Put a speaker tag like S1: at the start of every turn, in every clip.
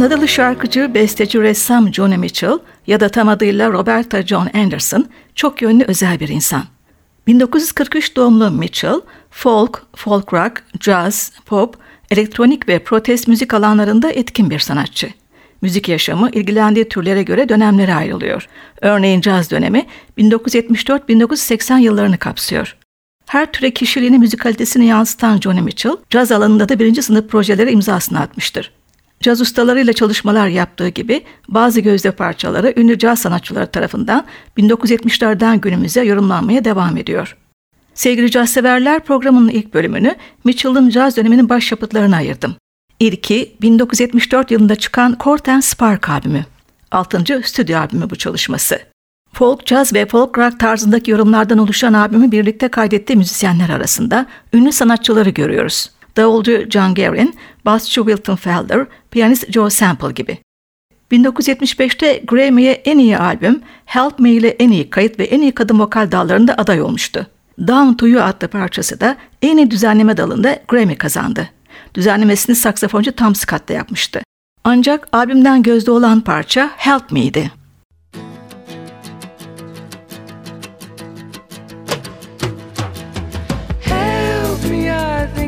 S1: Kanadalı şarkıcı, besteci, ressam Joni Mitchell ya da tam adıyla Roberta John Anderson çok yönlü özel bir insan. 1943 doğumlu Mitchell, folk, folk rock, jazz, pop, elektronik ve protest müzik alanlarında etkin bir sanatçı. Müzik yaşamı ilgilendiği türlere göre dönemlere ayrılıyor. Örneğin caz dönemi 1974-1980 yıllarını kapsıyor. Her türe kişiliğini müzikalitesini yansıtan Joni Mitchell, caz alanında da birinci sınıf projelere imzasını atmıştır. Caz ustalarıyla çalışmalar yaptığı gibi bazı gözde parçaları ünlü caz sanatçıları tarafından 1970'lerden günümüze yorumlanmaya devam ediyor. Sevgili caz severler programının ilk bölümünü Mitchell'ın caz döneminin başyapıtlarına ayırdım. İlki 1974 yılında çıkan Corten Spark albümü. Altıncı stüdyo albümü bu çalışması. Folk, jazz ve folk rock tarzındaki yorumlardan oluşan albümü birlikte kaydettiği müzisyenler arasında ünlü sanatçıları görüyoruz. Davulcu John Guerin, basçı Wilton Felder, piyanist Joe Sample gibi. 1975'te Grammy'ye en iyi albüm, Help Me ile en iyi kayıt ve en iyi kadın vokal dallarında aday olmuştu. Down to You adlı parçası da en iyi düzenleme dalında Grammy kazandı. Düzenlemesini saksafoncu Tom Scott da yapmıştı. Ancak albümden gözde olan parça Help Me'ydi.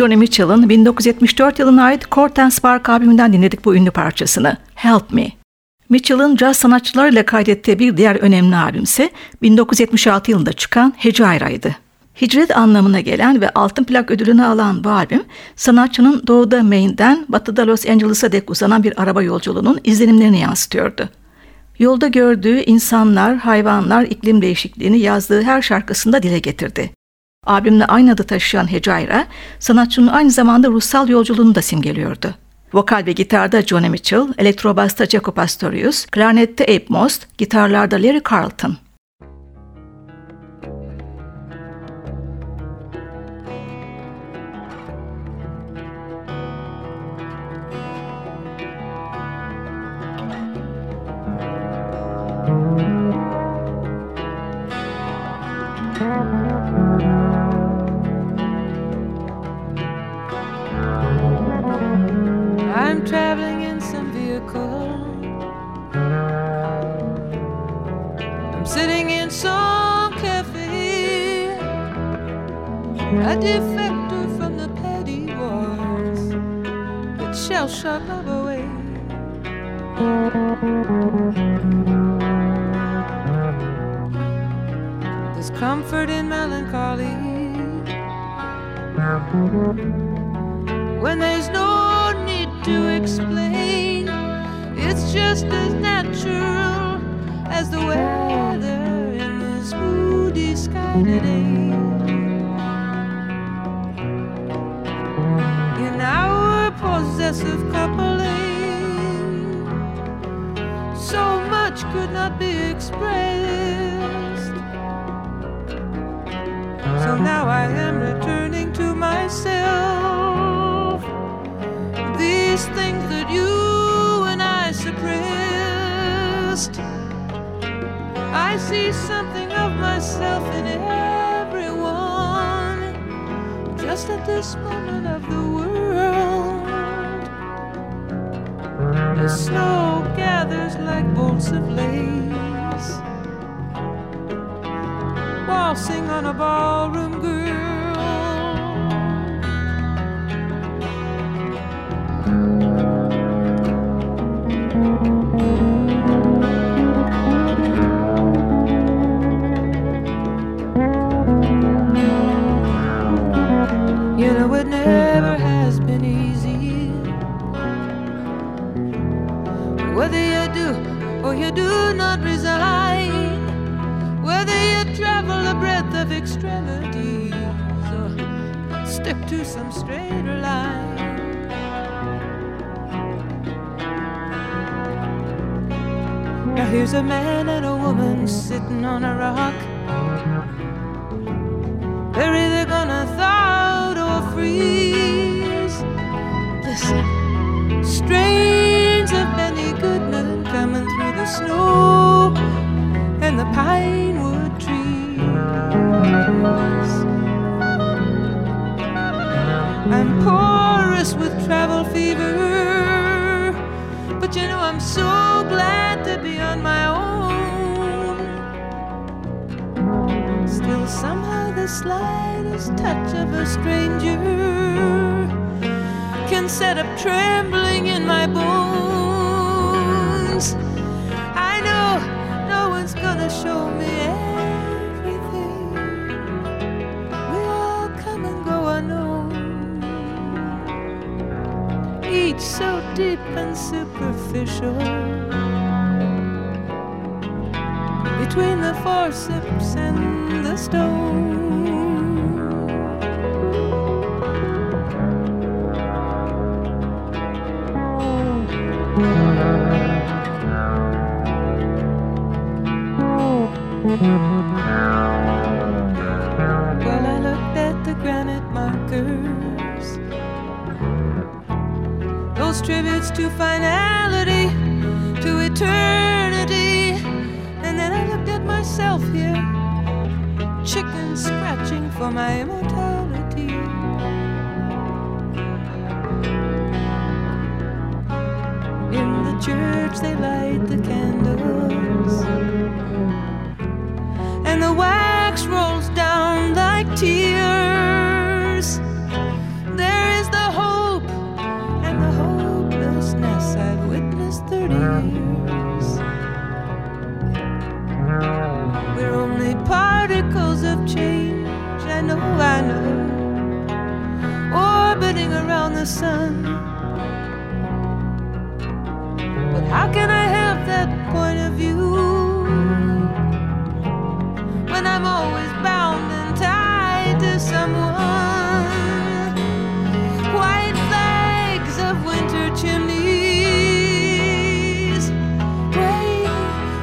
S2: Johnny Mitchell'ın 1974 yılına ait Court Spark albümünden dinledik bu ünlü parçasını, Help Me. Mitchell'ın caz sanatçılarıyla kaydettiği bir diğer önemli albümse 1976 yılında çıkan Hecaira'ydı. Hicret anlamına gelen ve altın plak ödülünü alan bu albüm, sanatçının doğuda Maine'den batıda Los Angeles'a dek uzanan bir araba yolculuğunun izlenimlerini yansıtıyordu. Yolda gördüğü insanlar, hayvanlar, iklim değişikliğini yazdığı her şarkısında dile getirdi. Albümle aynı adı taşıyan Hecayra, sanatçının aynı zamanda ruhsal yolculuğunu da simgeliyordu. Vokal ve gitarda Johnny Mitchell, elektrobasta Jacob Astorius, klarnette Abe Most, gitarlarda Larry Carlton.
S1: I see something of myself in everyone, just at this moment of the world. The snow gathers like bolts of lace, waltzing on a ballroom girl. I'm porous with travel fever, but you know I'm so glad to be on my own. Still, somehow, the slightest touch of a stranger can set up trembling in my bones. I know no one's gonna show me deep and superficial. Between the forceps and the stone. To finality, to eternity, and then I looked at myself here, chicken scratching for my. the sun. But how can I have that point of view when I'm always bound and tied to someone? White flags of winter chimneys wave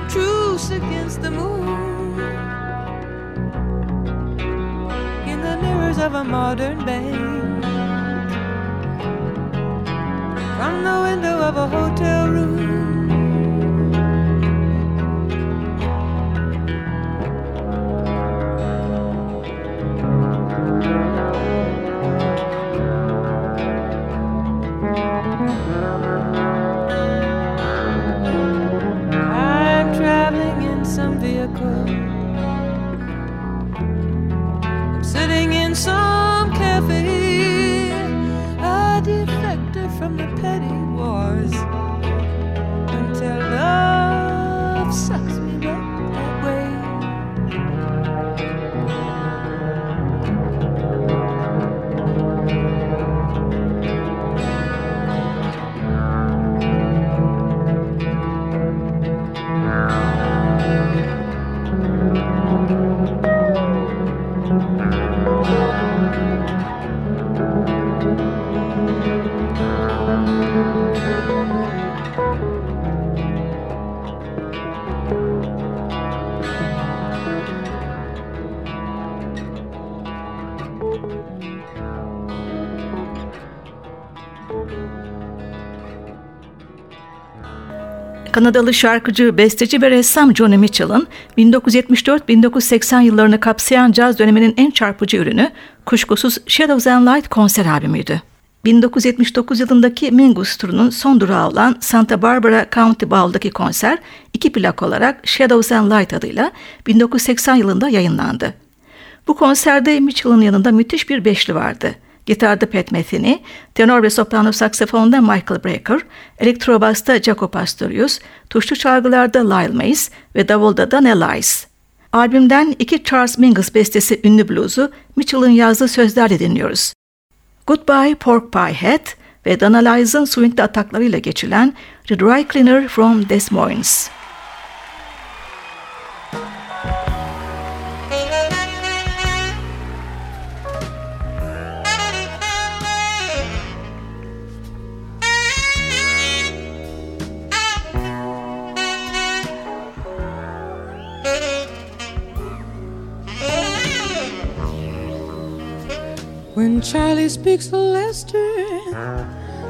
S1: truce against the moon in the mirrors of a modern bay. Of a hotel room.
S2: Kanadalı şarkıcı, besteci ve ressam Johnny Mitchell'ın 1974-1980 yıllarını kapsayan caz döneminin en çarpıcı ürünü kuşkusuz Shadows and Light konser albümüydü. 1979 yılındaki Mingus turunun son durağı olan Santa Barbara County Bowl'daki konser iki plak olarak Shadows and Light adıyla 1980 yılında yayınlandı. Bu konserde Mitchell'ın yanında müthiş bir beşli vardı. Gitarda Pat Metheny, tenor ve soprano saksafonda Michael Brecker, elektrobasta Jaco Pastorius, tuşlu çalgılarda Lyle Mays ve davulda Dan Elise. Albümden iki Charles Mingus bestesi ünlü bluzu Mitchell'ın yazdığı sözlerle dinliyoruz. Goodbye Pork Pie Hat ve Dan Elise'ın swingli ataklarıyla geçilen The Dry Cleaner from Des Moines.
S1: When Charlie speaks to Lester,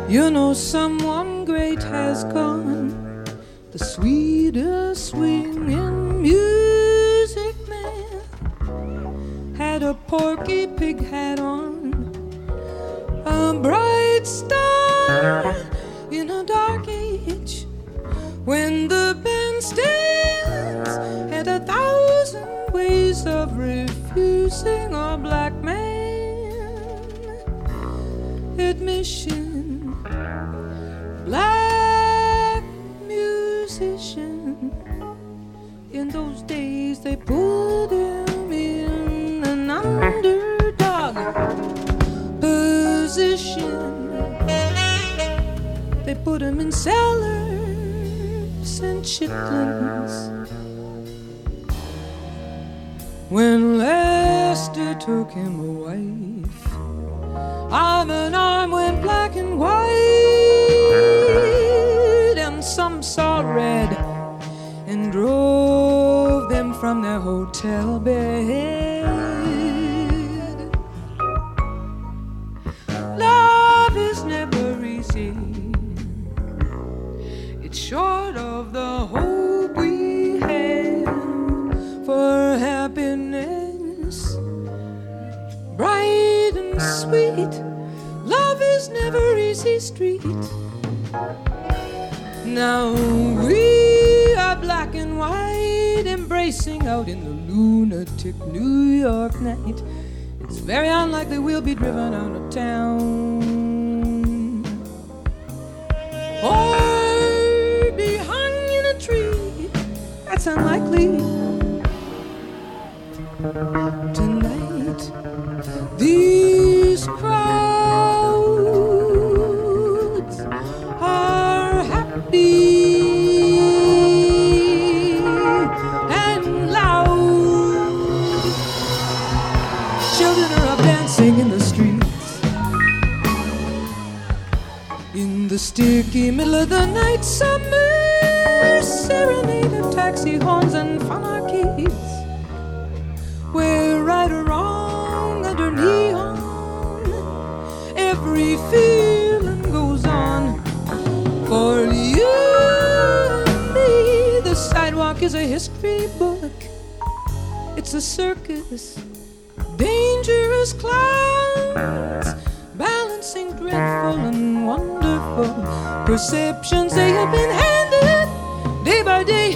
S1: you know someone great has gone. The sweetest swinging music man had a porky pig hat on, a bright star in a dark age when the bandstands had a thousand ways of refusing a black man admission. Black musician. In those days, they put him in an underdog position. They put him in cellars and chitlins. When Lester took him away arm in arm went black and white, and some saw red and drove them from their hotel bed. Love is never easy, it's short of the hope sweet Love is never easy street. Now we are black and white, embracing out in the lunatic New York night. It's very unlikely we'll be driven out of town. Or be hung in a tree. That's unlikely. Tonight, these cries. the streets in the sticky middle of the night summer serenade of taxi horns and fun where right or wrong under neon every feeling goes on. For you and me, the sidewalk is a history book. It's a circus, dangerous clowns, balancing dreadful and wonderful perceptions they have been handed day by day,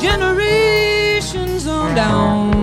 S1: generations on down.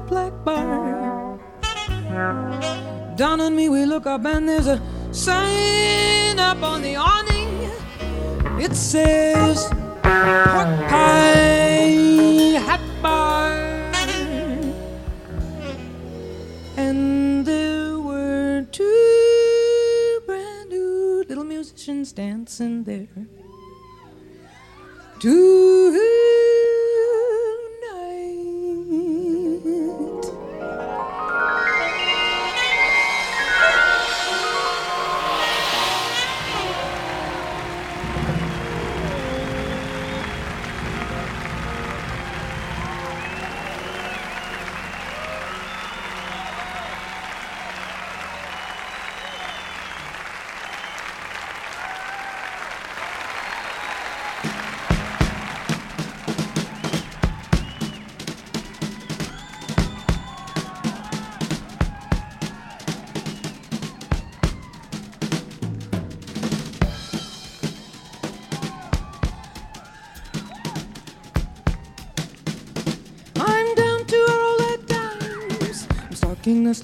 S1: Black bar. Down on me, we look up and there's a sign up on the awning. It says pork pie hat bar. And there were two brand new little musicians dancing there. Tonight.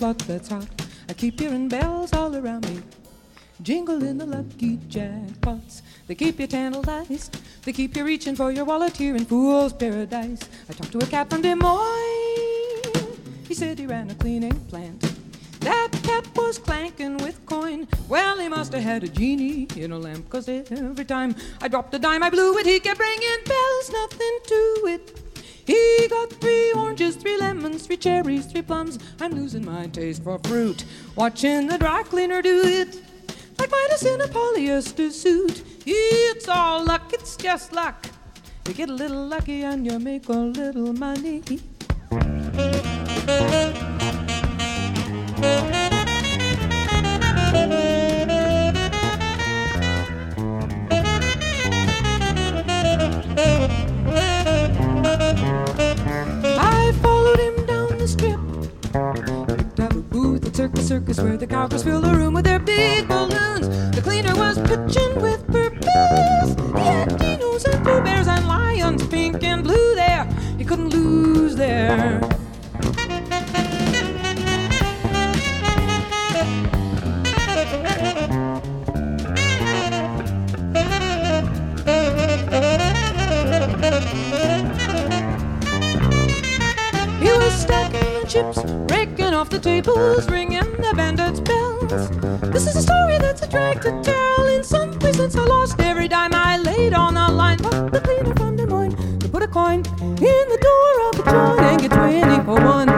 S1: That's hot. I keep hearing bells all around me. Jingle in the lucky jackpots. They keep you tantalized. They keep you reaching for your wallet here in Fool's Paradise. I talked to a cat from Des Moines. He said he ran a cleaning plant. That cat was clanking with coin. Well, he must have had a genie in a lamp, 'cause every time I dropped a dime, I blew it. He kept ringing bells, nothing to it. He got three oranges, three lemons, three cherries, three plums. I'm losing my taste for fruit. Watching the dry cleaner do it. Like Midas in a polyester suit. It's all luck, it's just luck. You get a little lucky and you make a little money. Circus where the cowgirls fill the room with their big balloons. The cleaner was pitching with purpose. He had dinos and Pooh Bears and lions, pink and blue there. He couldn't lose there. He was stacking chips, the tables, ringing the bandits' bells. This is a story that's a drag to tell. In some places I lost every dime I laid on the line. But the cleaner from Des Moines to put a coin in the door of a joint and get 20 for one.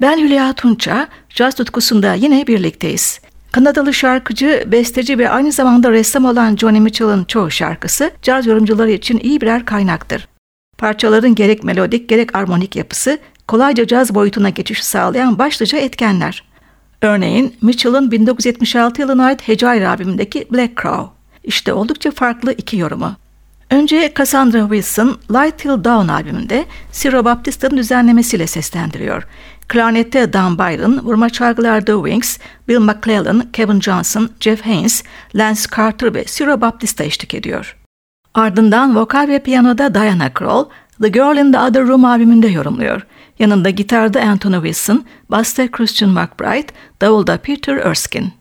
S2: Ben Hülya Tunça, caz tutkusunda yine birlikteyiz. Kanadalı şarkıcı, besteci ve aynı zamanda ressam olan Johnny Mitchell'ın çoğu şarkısı caz yorumcuları için iyi birer kaynaktır. Parçaların gerek melodik gerek armonik yapısı kolayca caz boyutuna geçiş sağlayan başlıca etkenler. Örneğin Mitchell'ın 1976 yılına ait Hecair albümündeki Black Crow. İşte oldukça farklı iki yorumu. Önce Cassandra Wilson, Light Till Dawn albümünde Ciro Baptista'nın düzenlemesiyle seslendiriyor. Klarnette Dan Byron, vurma çalgılarda Wings, Bill McClellan, Kevin Johnson, Jeff Haynes, Lance Carter ve Ciro Baptista eşlik ediyor. Ardından vokal ve piyanoda Diana Krall, The Girl in the Other Room albümünde yorumluyor. Yanında gitarda Anthony Wilson, basta Christian McBride, davulda Peter Erskine.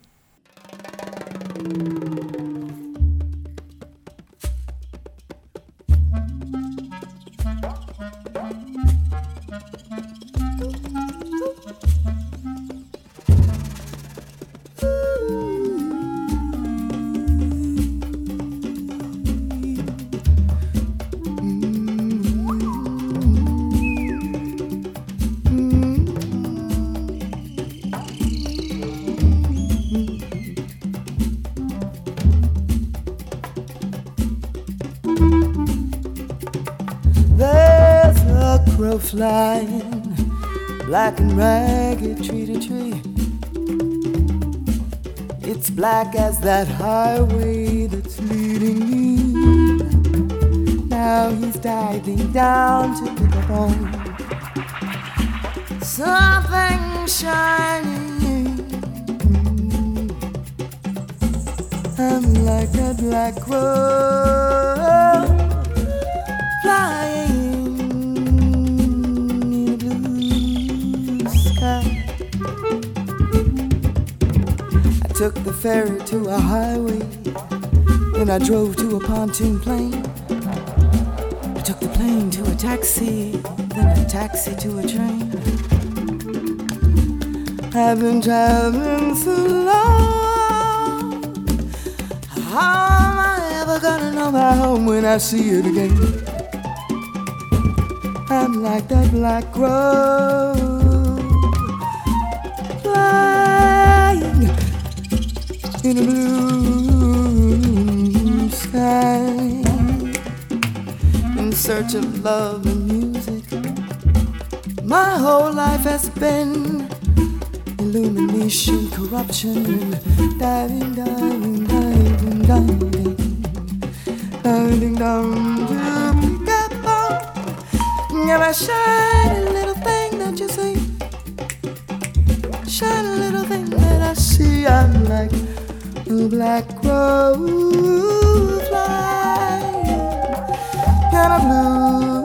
S3: Flying black and ragged tree to tree. It's black as that highway that's leading me. Now he's diving down to pick up on something shiny. I'm like a black crow took the ferry to a highway. Then I drove to a pontoon plane. I took the plane to a taxi, then a taxi to a train. I've been traveling so long, How am I ever gonna know my home when I see it again? I'm like that black crow in a blue sky in search of love and music. My whole life has been illumination, corruption, diving, diving, diving, diving, diving down to pick up shiny little thing that you see. A black crow flying and a blue, blue,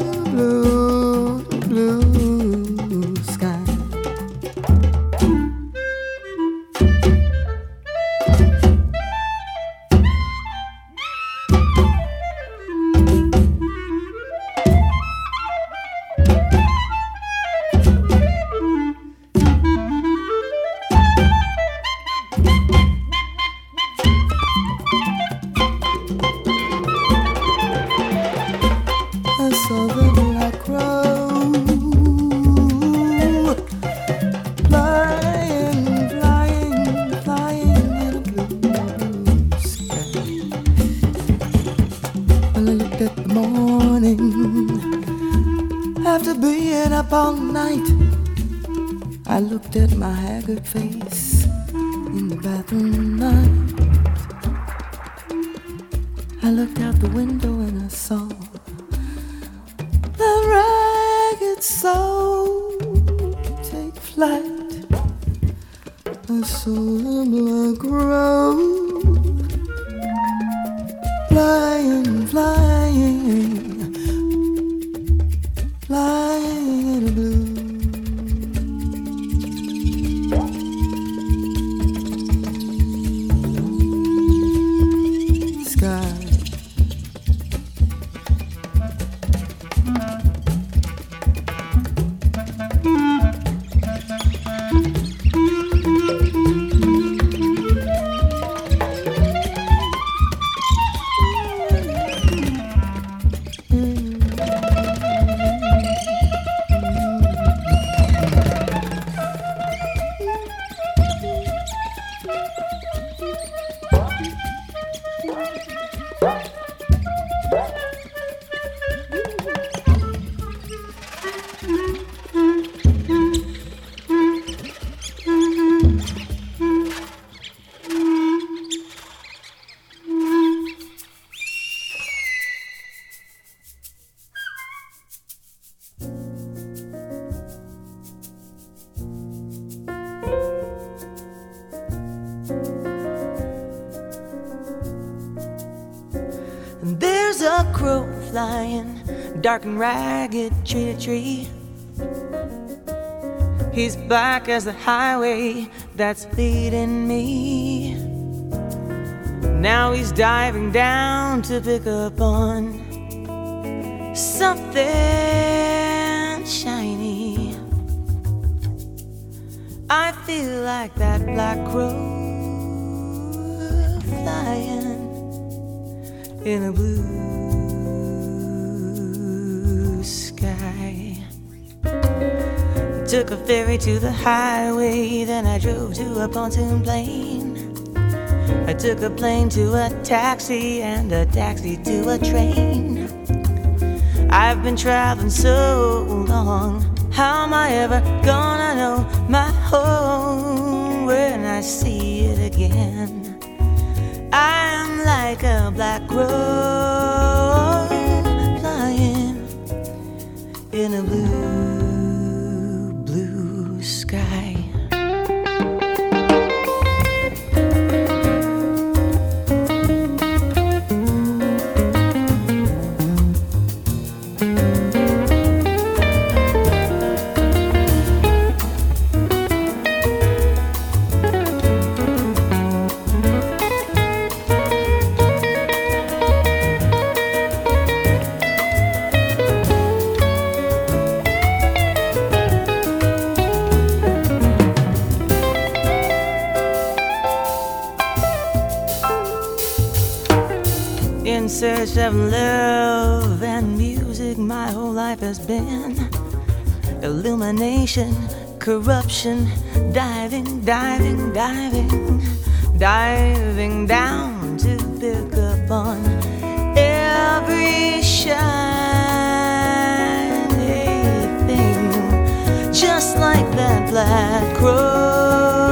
S3: ragged,
S4: tree to tree. He's black as the highway that's leading me. Now he's diving down to pick up on something shiny. I feel like that black crow flying in a blue sky. Took a ferry to the highway, then I drove to a pontoon plane. I took a plane to a taxi and a taxi to a train. I've been traveling so long, how am I ever gonna know my home when I see it again? I'm like a black crow search of love and music, my whole life has been illumination, corruption, diving, diving, diving, diving down to pick up on every shiny thing, just like that black crow.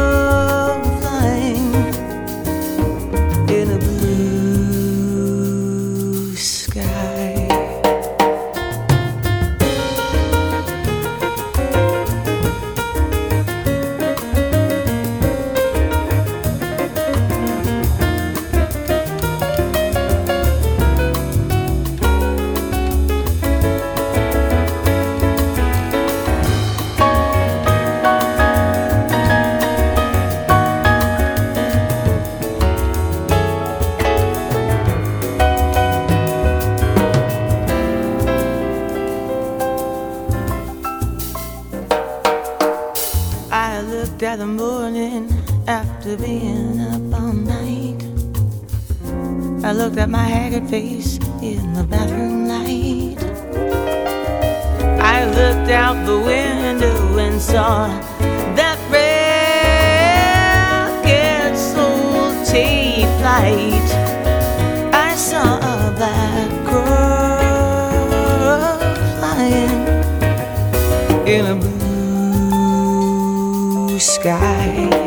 S4: After being up all night. I looked at my haggard face in the bathroom light. I looked out the window and saw that ragged soul take flight. I saw a black crow flying in a blue sky.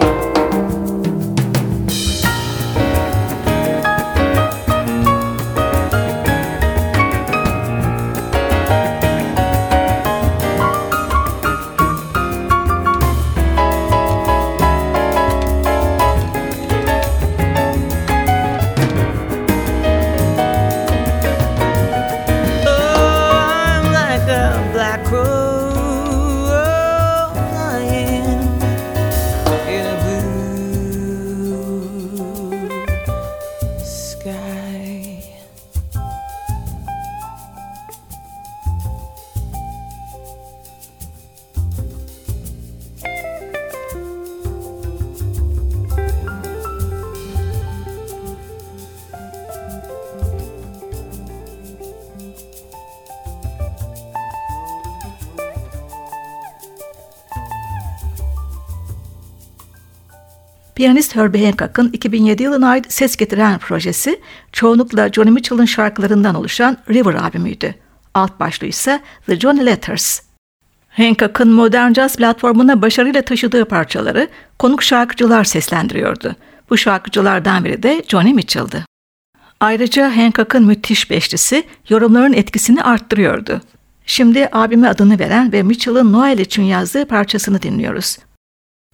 S2: Piyanist Herbie Hancock'ın 2007 yılına ait ses getiren projesi çoğunlukla Johnny Mitchell'ın şarkılarından oluşan River albümüydü. Alt başlığı ise The Johnny Letters. Hancock'ın modern jazz platformuna başarıyla taşıdığı parçaları konuk şarkıcılar seslendiriyordu. Bu şarkıcılardan biri de Johnny Mitchell'dı. Ayrıca Hancock'ın müthiş beşlisi yorumların etkisini arttırıyordu. Şimdi abime adını veren ve Mitchell'ın Noel için yazdığı parçasını dinliyoruz.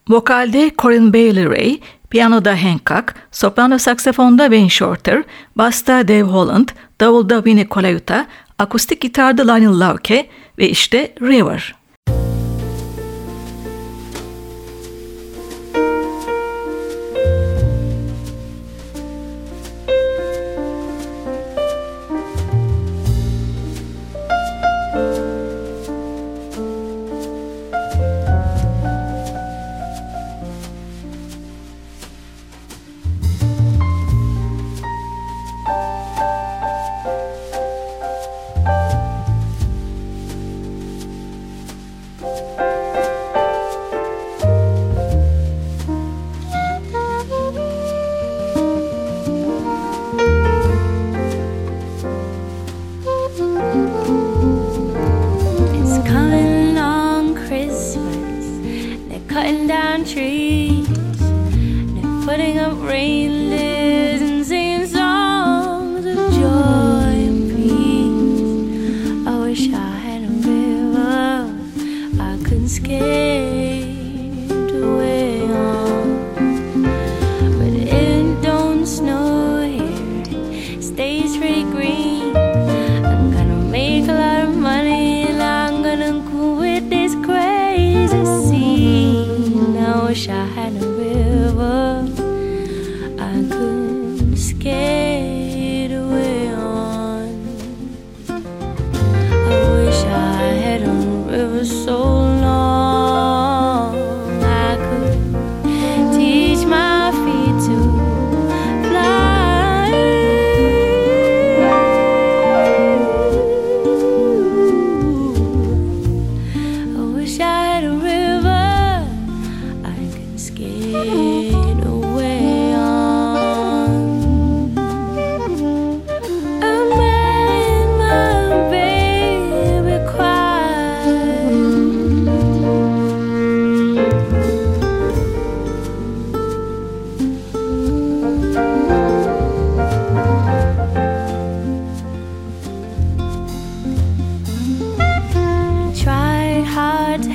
S2: Vokalde Corinne Bailey Ray, piyanoda Hancock, soprano saksafonda Wayne Shorter, basta Dave Holland, davulda Vinnie Colaiuta, akustik gitarda Lionel Lauke ve işte River.
S1: letting up rain.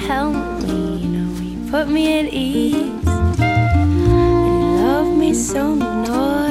S1: help me, you know, you put me at ease. You love me so, much.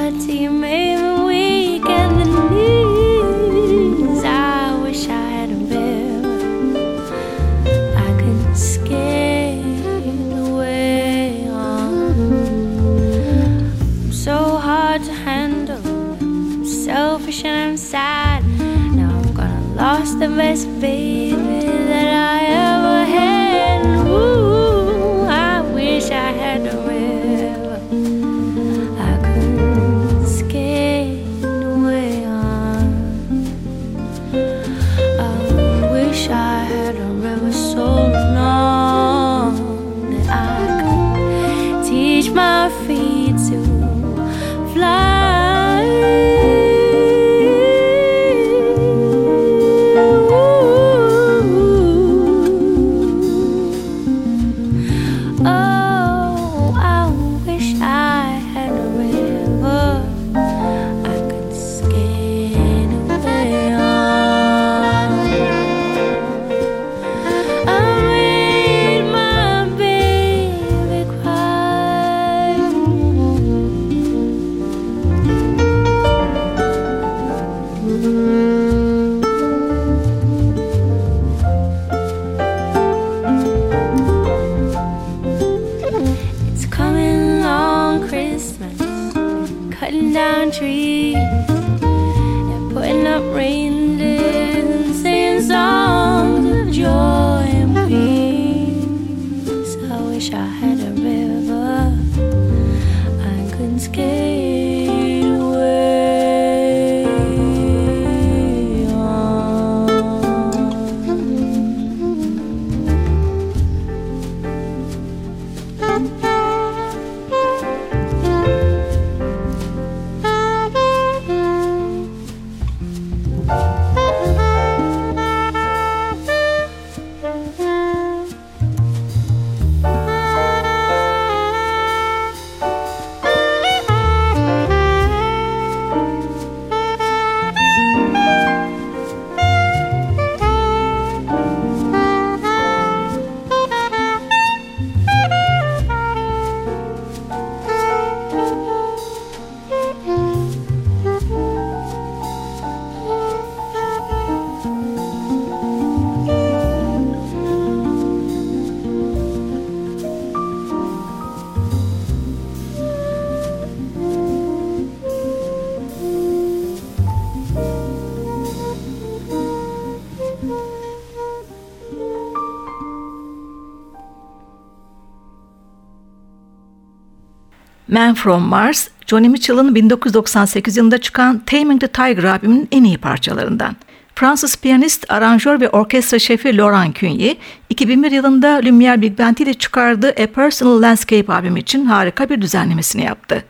S2: Man From Mars, Johnny Mitchell'ın 1998 yılında çıkan Taming the Tiger albümünün en iyi parçalarından. Fransız piyanist, aranjör ve orkestra şefi Laurent Cunye, 2001 yılında Lumière Big Band ile çıkardığı A Personal Landscape albümü için harika bir düzenlemesini yaptı.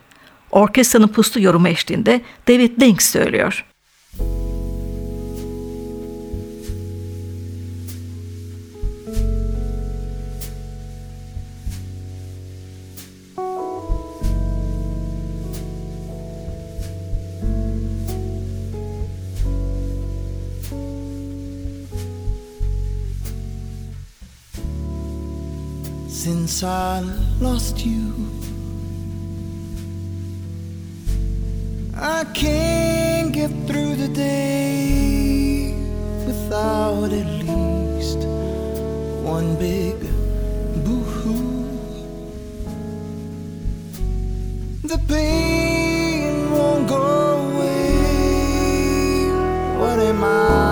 S2: Orkestranın puslu yorumu eşliğinde David Lynch söylüyor.
S5: Since I lost you. I can't get through the day without at least one big boo hoo. The pain won't go away. What am I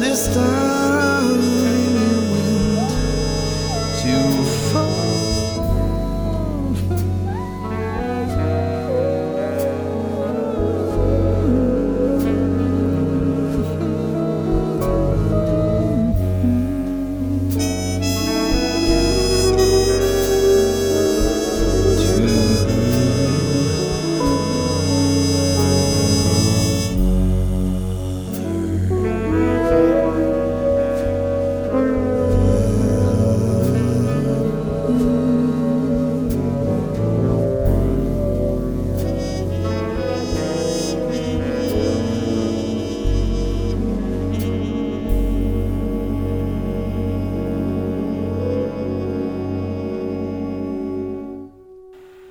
S5: this time.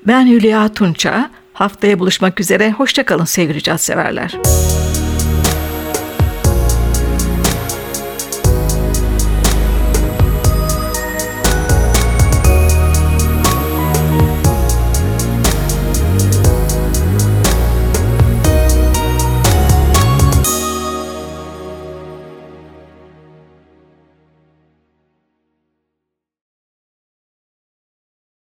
S2: Ben Hülya Tunça. Haftaya buluşmak üzere. Hoşçakalın sevgili caz severler.